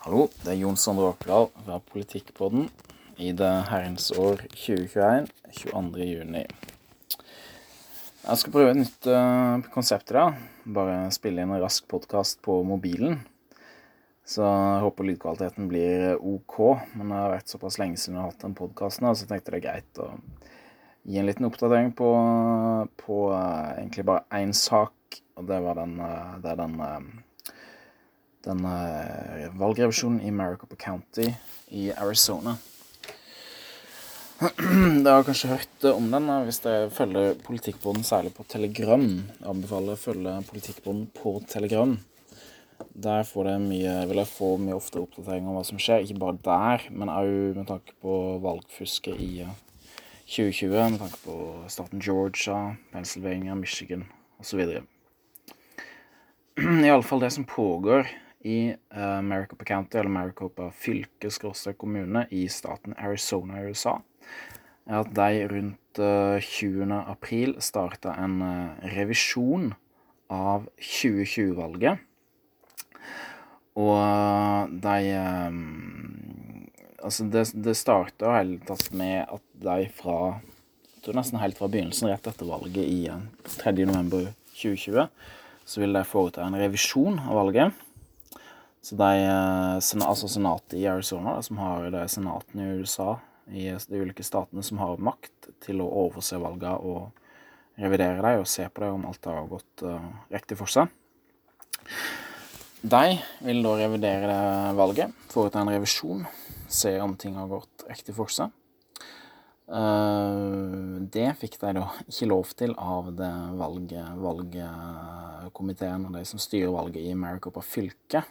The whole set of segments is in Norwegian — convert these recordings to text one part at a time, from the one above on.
Hallo, det er Jon Sondre Åkerdal fra Politikkpodden i det herrens år 2021, 22. juni. Jeg skal prøve et nytt uh, konsept i dag. Bare spille inn en rask podkast på mobilen. Så jeg håper lydkvaliteten blir OK. Men det har vært såpass lenge siden jeg har hatt den podkasten, så jeg tenkte det er greit å gi en liten oppdatering på, på uh, egentlig bare én sak. Og det var den, uh, det er den den uh, valgrevisjonen i Maricopa County i Arizona. Dere har kanskje hørt om den hvis dere følger Politikkbonden særlig på Telegram. Jeg anbefaler å følge Politikkbonden på Telegram. Der får dere mye, vil jeg få mye ofte oppdatering om hva som skjer. Ikke bare der, men òg med tanke på valgfusket i 2020. Med tanke på staten Georgia, Pennsylvania, Michigan osv. Iallfall det som pågår i uh, Maricopa County, eller Maricopa fylke, skråstrek kommune, i staten Arizona i USA, er at de rundt uh, eh, 20. april starta en uh, revisjon av 2020-valget. Og de Altså, det, det starta hele tatt med at de fra jeg tror nesten helt fra begynnelsen, rett etter valget i 3. november 2020, så vil de foreta en revisjon av valget. Så de, eh, altså senatet i Arizona, som har det senatene i USA, i de ulike statene, som har makt til å overse valgene og revidere dem og se på dem om alt har gått uh, riktig for seg. De vil da revidere valget, foreta en revisjon, se om ting har gått riktig for seg. Uh, det fikk de da ikke lov til av det valget, valgkomiteen og de som styrer valget i Maricopa fylke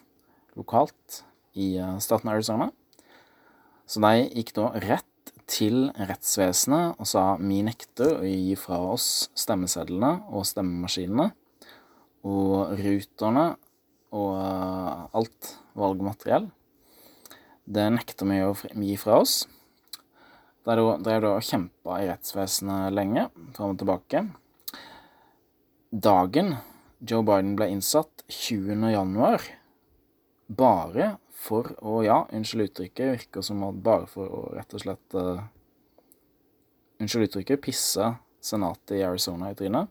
lokalt i eh, staten Arizona. Så de gikk da rett til rettsvesenet og sa vi nekter å gi fra oss stemmesedlene og stemmemaskinene og ruterne og eh, alt valgmateriell. Det nekter vi å gi fra oss. De drev da og kjempa i rettsvesenet lenge, fram og tilbake. Dagen Joe Biden ble innsatt, 20. januar, bare for å Ja, unnskyld uttrykket, virker som at bare for å rett og slett uh, Unnskyld uttrykket, pisse senatet i Arizona i trynet.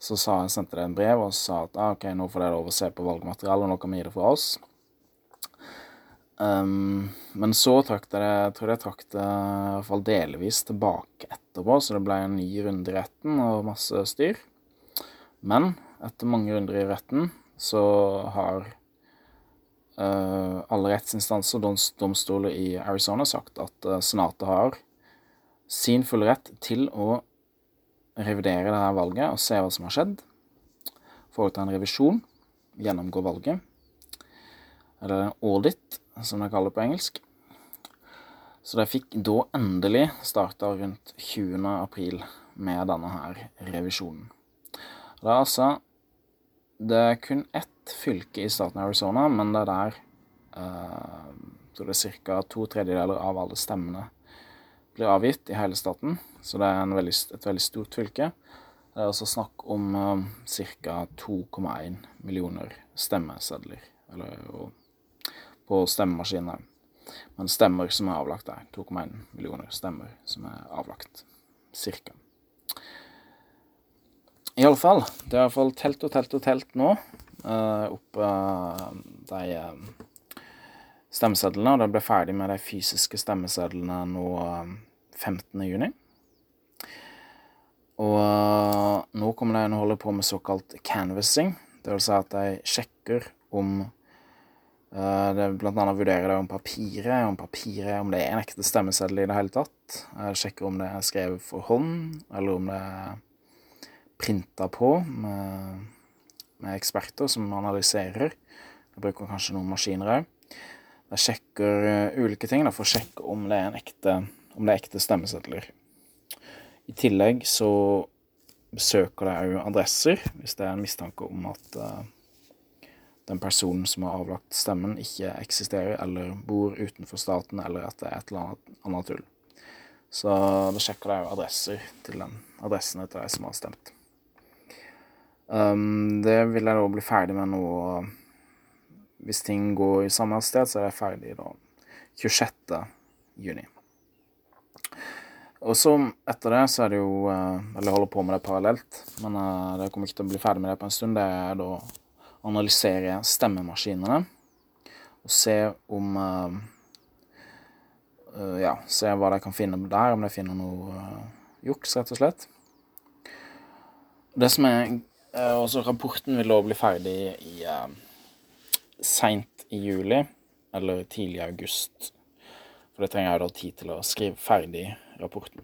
Så sa, sendte de en brev og sa at ah, OK, nå får dere lov å se på valgmaterialet, og nå kan vi gi det fra oss. Um, men så trakk det Jeg tror jeg trakk det i hvert fall delvis tilbake etterpå, så det ble en ny runde i retten og masse styr. Men etter mange runder i retten så har alle rettsinstanser og domstoler i Arizona sagt at uh, Senatet har sin fulle rett til å revidere dette valget og se hva som har skjedd. Foreta en revisjon, gjennomgå valget. Eller audit, som de kaller det på engelsk. Så de fikk da endelig starta rundt 20. april med denne her revisjonen. Det er altså Det er kun ett fylke i staten Arizona, men det er der uh, så det er ca. to tredjedeler av alle stemmene blir avgitt i hele staten. Så det er veldig, et veldig stort fylke. Det er altså snakk om uh, ca. 2,1 millioner stemmesedler eller, og, på stemmemaskiner. Men stemmer som er avlagt der. 2,1 millioner stemmer som er avlagt. Cirka. Iallfall. Det er iallfall telt og telt og telt nå opp uh, de uh, stemmesedlene. Og det ble ferdig med de fysiske stemmesedlene nå 15. juni. Og nå kommer de å holde på med såkalt canvassing. Det vil si at de sjekker om det blant annet vurderer det om papiret, om papiret, om det er en ekte stemmeseddel i det hele tatt. Sjekker om det er skrevet for hånd, eller om det er printa på med med eksperter som analyserer. Jeg bruker kanskje noen maskiner òg. De sjekker uh, ulike ting da, for å sjekke om det er, ekte, om det er ekte stemmesedler. I tillegg så besøker de òg adresser hvis det er en mistanke om at uh, den personen som har avlagt stemmen, ikke eksisterer eller bor utenfor staten, eller at det er et eller annet, annet tull. Så da sjekker de òg adresser til den adressen til de som har stemt. Um, det vil jeg da bli ferdig med nå hvis ting går i samme sted, så er jeg ferdig da 26. juni. Og så etter det så er det jo Eller jeg holder på med det parallelt, men jeg kommer ikke til å bli ferdig med det på en stund. Det er da å analysere stemmemaskinene og se om Ja, se hva de kan finne der, om de finner noe juks, rett og slett. Det som er Også rapporten vil da bli ferdig i seint i juli eller tidlig i august. For det trenger jeg da tid til å skrive ferdig rapporten.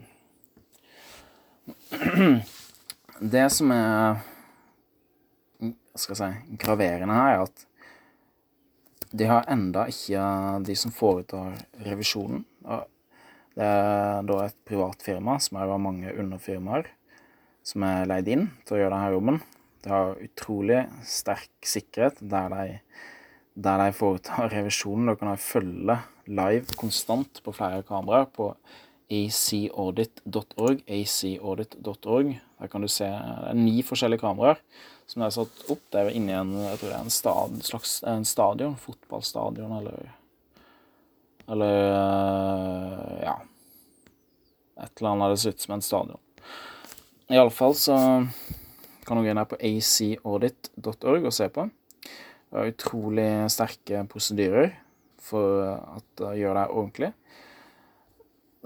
Det som er skal jeg si, graverende her, er at de har enda ikke De som foretar revisjonen Det er da et privat firma, som er av mange underfirmaer, som er leid inn til å gjøre denne jobben. De har utrolig sterk sikkerhet der de der de foretar revisjonen. Da kan de følge live konstant på flere kameraer på acaudit.org. acaudit.org. Der kan du se det er ni forskjellige kameraer som er satt opp. Det er inni en jeg tror det er en, stad, slags en stadion. Fotballstadion eller Eller ja Et eller annet det ser ut som en stadion. Iallfall så kan du gå inn her på acaudit.org og se på. Det er utrolig sterke prosedyrer for å gjøre det ordentlig.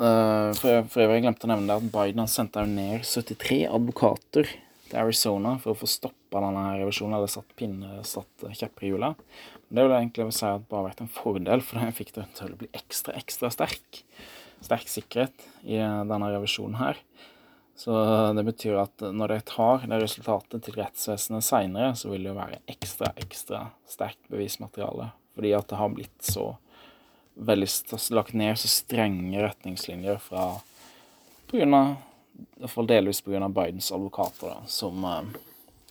Uh, for, for øvrig jeg glemte å nevne det at Biden har sendt ned 73 advokater til Arizona for å få stoppa denne revisjonen, eller satt, pinne, satt kjepper i hjula. Det vil jeg egentlig si at bare vært en fordel, for jeg fikk det til å bli ekstra, ekstra sterk. Sterk sikkerhet i denne revisjonen her. Så det betyr at når de tar det resultatet til rettsvesenet seinere, så vil det jo være ekstra, ekstra sterkt bevismateriale. Fordi at det har blitt så veldig lagt ned så strenge retningslinjer fra på grunn av I hvert fall delvis pga. Bidens advokater, da, som,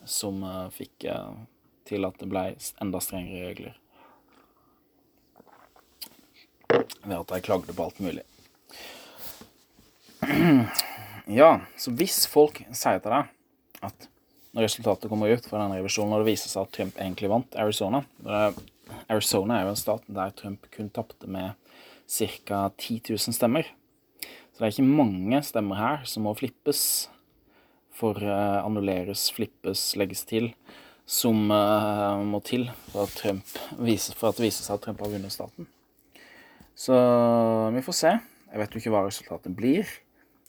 som fikk til at det ble enda strengere regler. Ved at de klagde på alt mulig. Ja, så hvis folk sier til deg at når resultatet kommer ut fra denne revisjonen, og det viser seg at Trump egentlig vant Arizona Arizona er jo en stat der Trump kun tapte med ca. 10 000 stemmer. Så det er ikke mange stemmer her som må flippes for uh, annulleres, flippes, legges til, som uh, må til for at, Trump viser, for at det viser seg at Trump har vunnet staten. Så vi får se. Jeg vet jo ikke hva resultatet blir.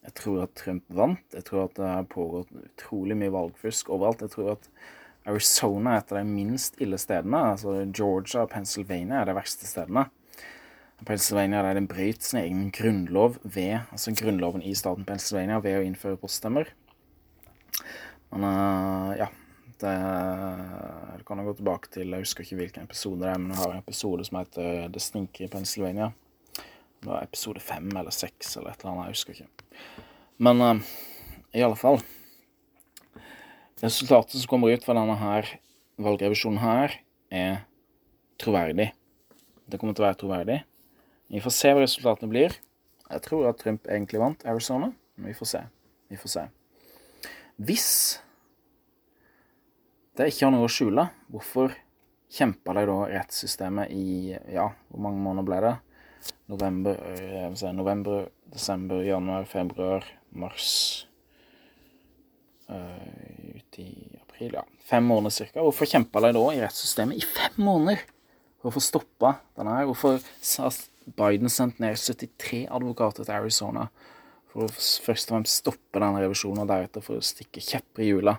Jeg tror at Trump vant. Jeg tror at det har pågått utrolig mye valgfusk overalt. Jeg tror at Arizona er et av de minst ille stedene. Altså Georgia og Pennsylvania er de verste stedene. Pennsylvania der den brøt sin egen grunnlov ved, altså grunnloven i staten Pennsylvania ved å innføre poststemmer. Men uh, ja det, det kan jeg gå tilbake til. Jeg husker ikke hvilken episode det er, men jeg har en episode som heter Det stinker i Pennsylvania. Det var episode fem eller seks eller et eller annet, jeg husker ikke. Men uh, i alle fall Resultatet som kommer ut fra denne her valgrevisjonen her, er troverdig. Det kommer til å være troverdig. Vi får se hva resultatene blir. Jeg tror at Trump egentlig vant Arizona, men vi får se. Vi får se. Hvis det ikke har noe å skjule, hvorfor kjempa de da rettssystemet i Ja, hvor mange måneder ble det? November, eh, si, november, desember, januar, februar, mars uh, Ut i april, ja. Fem måneder cirka. Hvorfor kjempa de da i rettssystemet i fem måneder for å få stoppa denne her? Hvorfor har Biden sendt ned 73 advokater til Arizona for å først og fremst stoppe denne revisjonen, og deretter for å stikke kjepper i hjula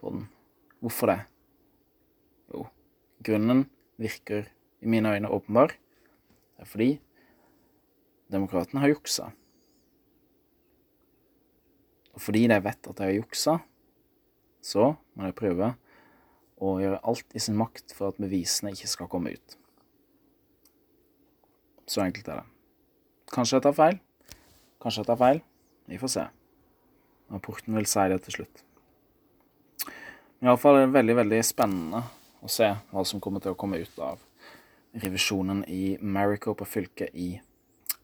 på den? Hvorfor det? Jo, grunnen virker i mine øyne åpenbar. Det er fordi demokratene har juksa. Og fordi de vet at de har juksa, så må de prøve å gjøre alt i sin makt for at bevisene ikke skal komme ut. Så enkelt er det. Kanskje jeg tar feil. Kanskje jeg tar feil. Vi får se. Rapporten vil si det til slutt. Iallfall er det veldig, veldig spennende å se hva som kommer til å komme ut av revisjonen i Maricopa fylke i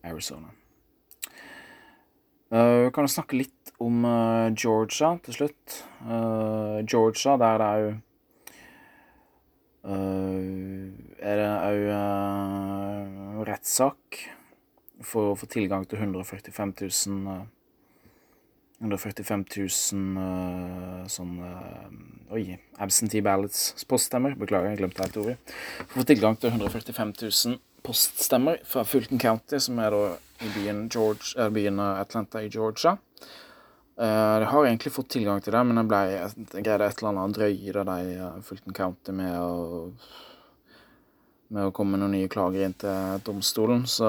Arizona. Uh, kan snakke litt om uh, Georgia til slutt. Uh, Georgia, der det er jo er det òg rettssak for å få tilgang til 145 000 uh, 145 000 uh, sånn Oi, absentee ballots, poststemmer. Beklager, jeg glemte helt ordet. For å få tilgang til 145 000 poststemmer fra Fulton County, som er da i byen, George, er byen Atlanta i Georgia. Uh, jeg har egentlig fått tilgang til det, men jeg, ble, jeg greide et eller annet drøye da de Fulton County med å, med å komme med noen nye klager inn til domstolen. Så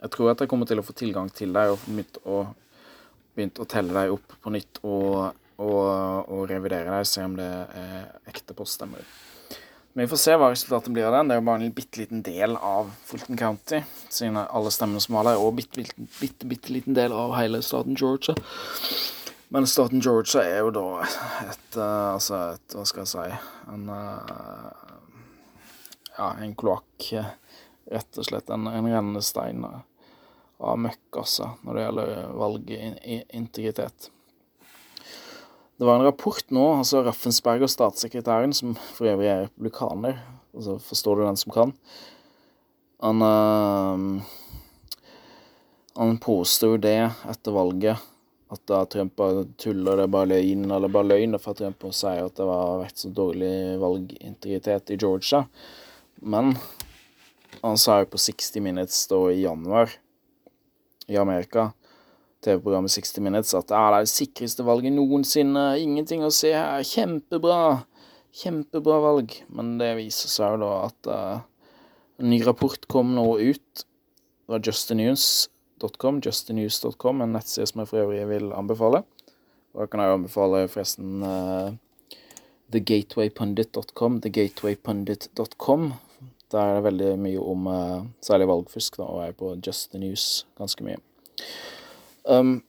jeg tror at jeg kommer til å få tilgang til det og begynt å begynt å telle dem opp på nytt og, og, og revidere dem, se om det er ekte poststemmer. Men vi får se hva resultatet blir av den. Det er jo bare en bitte liten del av Fulton County, siden alle stemmene som var der, og bitte, bitte, bitte, bitte liten del av hele staten Georgia. Men staten Georgia er jo da et uh, Altså et Hva skal jeg si En uh, Ja, en kloakk. Rett og slett en, en rennestein. Av møkk, altså, når det gjelder valgintegritet. Det var en rapport nå, altså Raffensberg og statssekretæren, som for øvrig er republikaner, altså forstår du den som kan, han øh, Han påstår det etter valget at da Trump bare tuller, det er bare løgn, eller bare løgn for Trump sier at det har vært så dårlig valgintegritet i Georgia. Men han sa jo på 60 Minutes da i januar i Amerika, TV-programmet 60 Minutes, at ah, det er det sikreste valget noensinne, ingenting å se her, kjempebra, kjempebra valg. Men det viser seg jo da at uh, en ny rapport kom nå ut fra justinews.com, justinews.com, en nettside som jeg for øvrig vil anbefale. Jeg kan jeg anbefale forresten uh, thegatewaypundit.com, thegatewaypundit.com, der er det veldig mye om uh, særlig valgfusk, da, og jeg er på Just ganske mye. Um,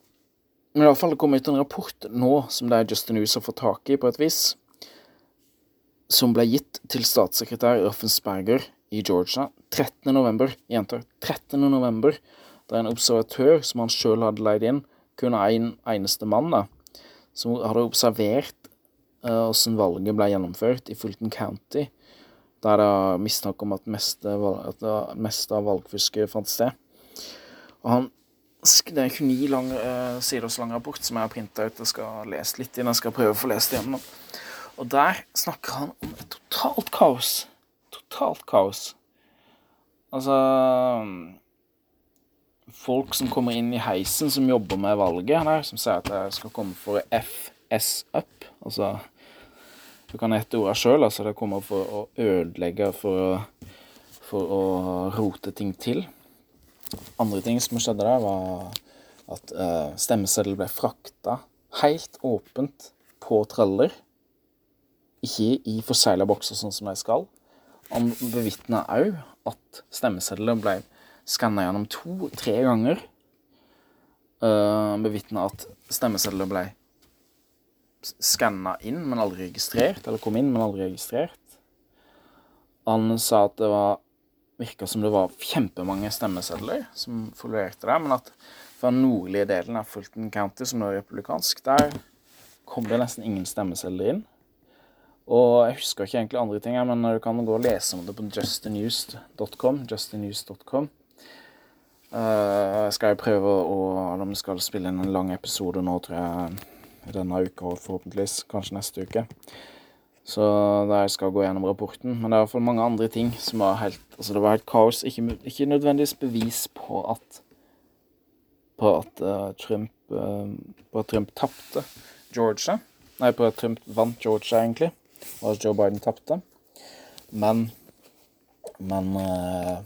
men iallfall det kommer ut en rapport nå som det er Justin the har fått tak i, på et vis, som ble gitt til statssekretær Raffensperger i Georgia 13. november. Jenter, 13. november. Det er en observatør som han sjøl hadde leid inn, kun en eneste mann, da, som hadde observert åssen uh, valget ble gjennomført i Fulton County der det er mistanke om at meste, meste av valgfusket fant sted. Og han Det er en 29 lang, uh, siders lang rapport som jeg har printa ut Jeg skal lese litt i. Jeg skal prøve å få lest igjennom. Og der snakker han om et totalt kaos. Totalt kaos. Altså Folk som kommer inn i heisen, som jobber med valget der, som sier at jeg skal komme for FS up, altså du kan hete orda sjøl. Altså det kommer for å ødelegge, for å, for å rote ting til. Andre ting som skjedde der, var at uh, stemmeseddel ble frakta helt åpent på traller. Ikke i forsegla bokser sånn som de skal. Han bevitna òg at stemmesedler ble skanna gjennom to-tre ganger. Uh, bevitna at stemmesedler ble skanna inn, men aldri registrert. Eller kom inn, men aldri registrert. Han sa at det var virka som det var kjempemange stemmesedler som folierte der, men at fra den nordlige delen av Fulton County, som nå er republikansk, der kom det nesten ingen stemmesedler inn. Og jeg husker ikke egentlig andre ting, men du kan gå og lese om det på justinnews.com. justinnews.com. Uh, skal jeg prøve å De skal spille inn en lang episode nå, tror jeg denne uka forhåpentligvis kanskje neste uke. Så der jeg skal gå gjennom rapporten. Men det er iallfall mange andre ting som var helt Altså, det var helt kaos. Ikke, ikke nødvendigvis bevis på at På at uh, Trump uh, På at Trump tapte Georgia. Nei, på at Trump vant Georgia, egentlig. Og at Joe Biden tapte. Men Men uh,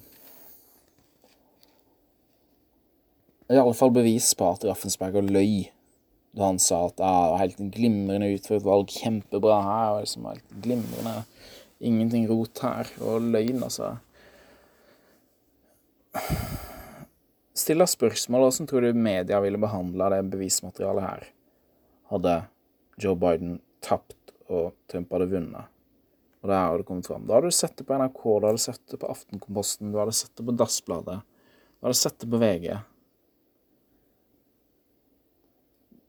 I alle fall bevis på at Raffensberger løy da han sa at ah, det var helt glimrende utført valg, kjempebra her, og liksom helt glimrende, ingenting rot her, og løgn, altså. Stiller spørsmål hvordan tror du media ville behandla det bevismaterialet her? Hadde Joe Biden tapt og Trump hadde vunnet? Og det hadde kommet fram. Da hadde du sett det på NRK, du hadde sett det på Aftenkomposten, du hadde sett det på Dassbladet, du hadde sett det på VG.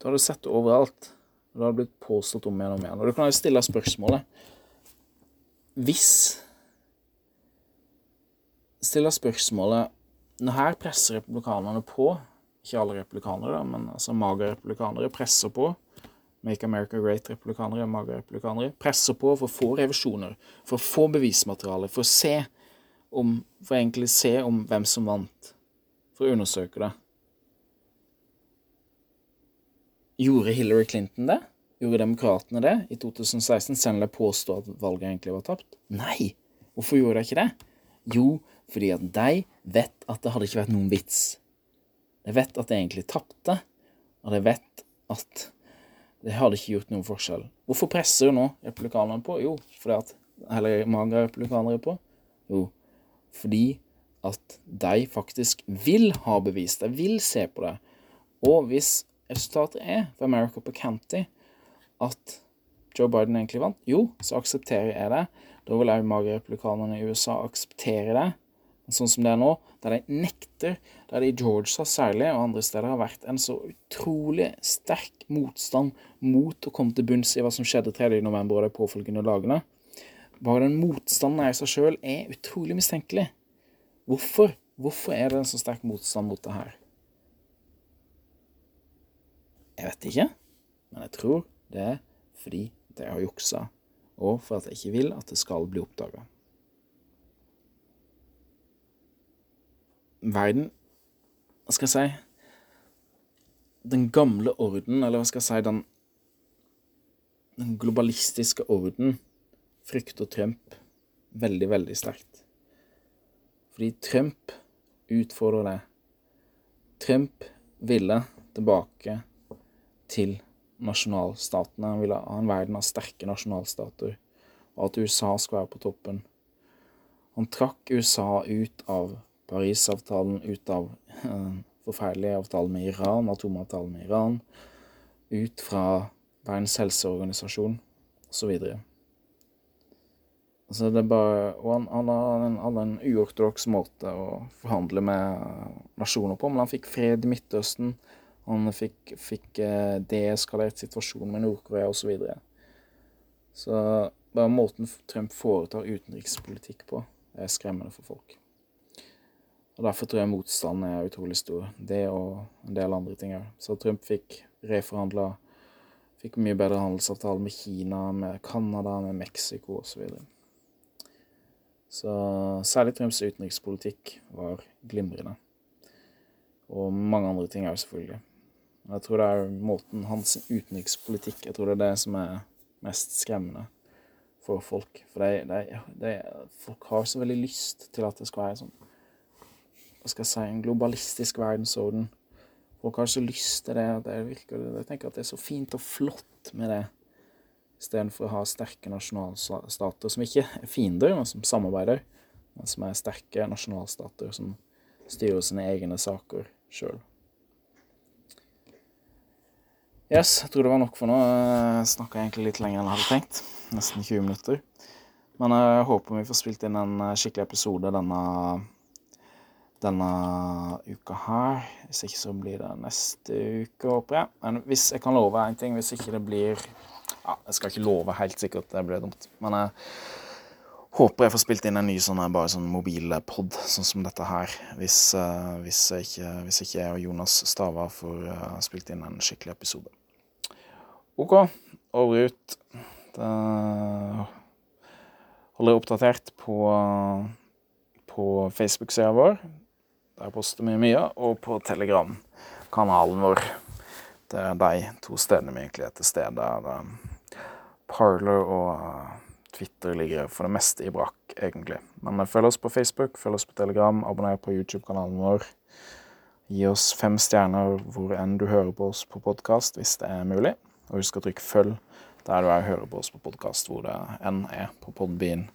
Du hadde sett det overalt. Og det hadde blitt påstått om igjen og om igjen. Og du kan jo stille spørsmålet Hvis stille spørsmålet Når her presser republikanerne på, ikke alle republikanere, men altså maga-republikanere presser på Make America Great-republikanere, maga-republikanere, presser på for å få revisjoner, for å få bevismateriale, for å se om For egentlig se om hvem som vant, for å undersøke det. Gjorde Hillary Clinton det? Gjorde demokratene det i 2016, selv om de påstår at valget egentlig var tapt? Nei! Hvorfor gjorde de ikke det? Jo, fordi at de vet at det hadde ikke vært noen vits. De vet at de egentlig tapte, og de vet at det hadde ikke gjort noen forskjell. Hvorfor presser nå republikanerne på? Jo, fordi at Eller mange republikanere på? Jo, fordi at de faktisk vil ha bevis. De vil se på det. Og hvis resultatet er for America på County at Joe Biden egentlig vant, jo, så aksepterer jeg det. Da vil òg magerepublikanerne i USA akseptere det sånn som det er nå, der de nekter, der det i Georgia særlig og andre steder har vært en så utrolig sterk motstand mot å komme til bunns i hva som skjedde 3. november og de påfølgende dagene. Bare den motstanden i seg sjøl er utrolig mistenkelig. Hvorfor? Hvorfor er det en så sterk motstand mot det her? Jeg vet ikke, men jeg tror det er fordi jeg har juksa, og for at jeg ikke vil at det skal bli oppdaga. verden Hva skal jeg si Den gamle orden, eller hva skal jeg si Den, den globalistiske orden frykter Trump veldig, veldig sterkt. Fordi Trump utfordrer det. Trump ville tilbake til nasjonalstatene. Han ville ha en verden av sterke nasjonalstater, og at USA skulle være på toppen. Han trakk USA ut av Parisavtalen ut av en forferdelige avtale med Iran, atomavtalen med Iran, ut fra Verdens helseorganisasjon osv. Altså det er bare, og han, han hadde en, hadde en uortodoks måte å forhandle med nasjoner på, men han fikk fred i Midtøsten. Han fikk, fikk eh, deeskalert situasjonen med Nord-Korea osv. Så, videre. så bare måten Trump foretar utenrikspolitikk på, er skremmende for folk. Og Derfor tror jeg motstanden er utrolig stor. Det og en del andre ting òg. Så Trump fikk reforhandla Fikk mye bedre handelsavtale med Kina, med Canada, med Mexico osv. Så, videre. så særlig Trumps utenrikspolitikk var glimrende. Og mange andre ting òg, selvfølgelig. Jeg tror det er måten hans utenrikspolitikk Jeg tror det er det som er mest skremmende for folk. For det, det, det, folk har så veldig lyst til at det skal være sånn hva skal jeg si, en globalistisk verdensorden. Folk har så lyst til det. det virker, jeg tenker at det er så fint og flott med det, istedenfor å ha sterke nasjonalstater som ikke er fiender, men som samarbeider, men som er sterke nasjonalstater som styrer sine egne saker sjøl. Yes, jeg tror det var nok for nå. Jeg snakka egentlig litt lenger enn jeg hadde tenkt. Nesten 20 minutter. Men jeg håper vi får spilt inn en skikkelig episode denne denne uka her. Hvis ikke så blir det neste uke, håper jeg. Men hvis jeg kan love en ting, hvis ikke det blir Ja, jeg skal ikke love helt sikkert, det blir dumt. Men jeg håper jeg får spilt inn en ny sånn bare sånn mobilpod, sånn som dette her. Hvis, uh, hvis, ikke, hvis ikke jeg og Jonas Stava får uh, spilt inn en skikkelig episode. OK, over og ut. Det holder jeg oppdatert på, på Facebook-sida vår. Der poster vi mye. Og på Telegram-kanalen vår. Det er de to stedene vi egentlig er til stede. Parler og Twitter ligger for det meste i brakk, egentlig. Men uh, følg oss på Facebook, følg oss på Telegram, abonner på YouTube-kanalen vår. Gi oss fem stjerner hvor enn du hører på oss på podkast, hvis det er mulig. Og husk å trykke følg der du er hører på oss på podkast, hvor det enn er på Podbean.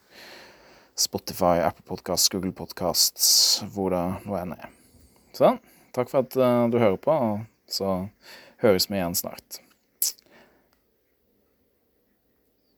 Spotify, Apple Podcast, Google Podcasts, hvor det nå enn er. Så takk for at uh, du hører på, og så høres vi igjen snart.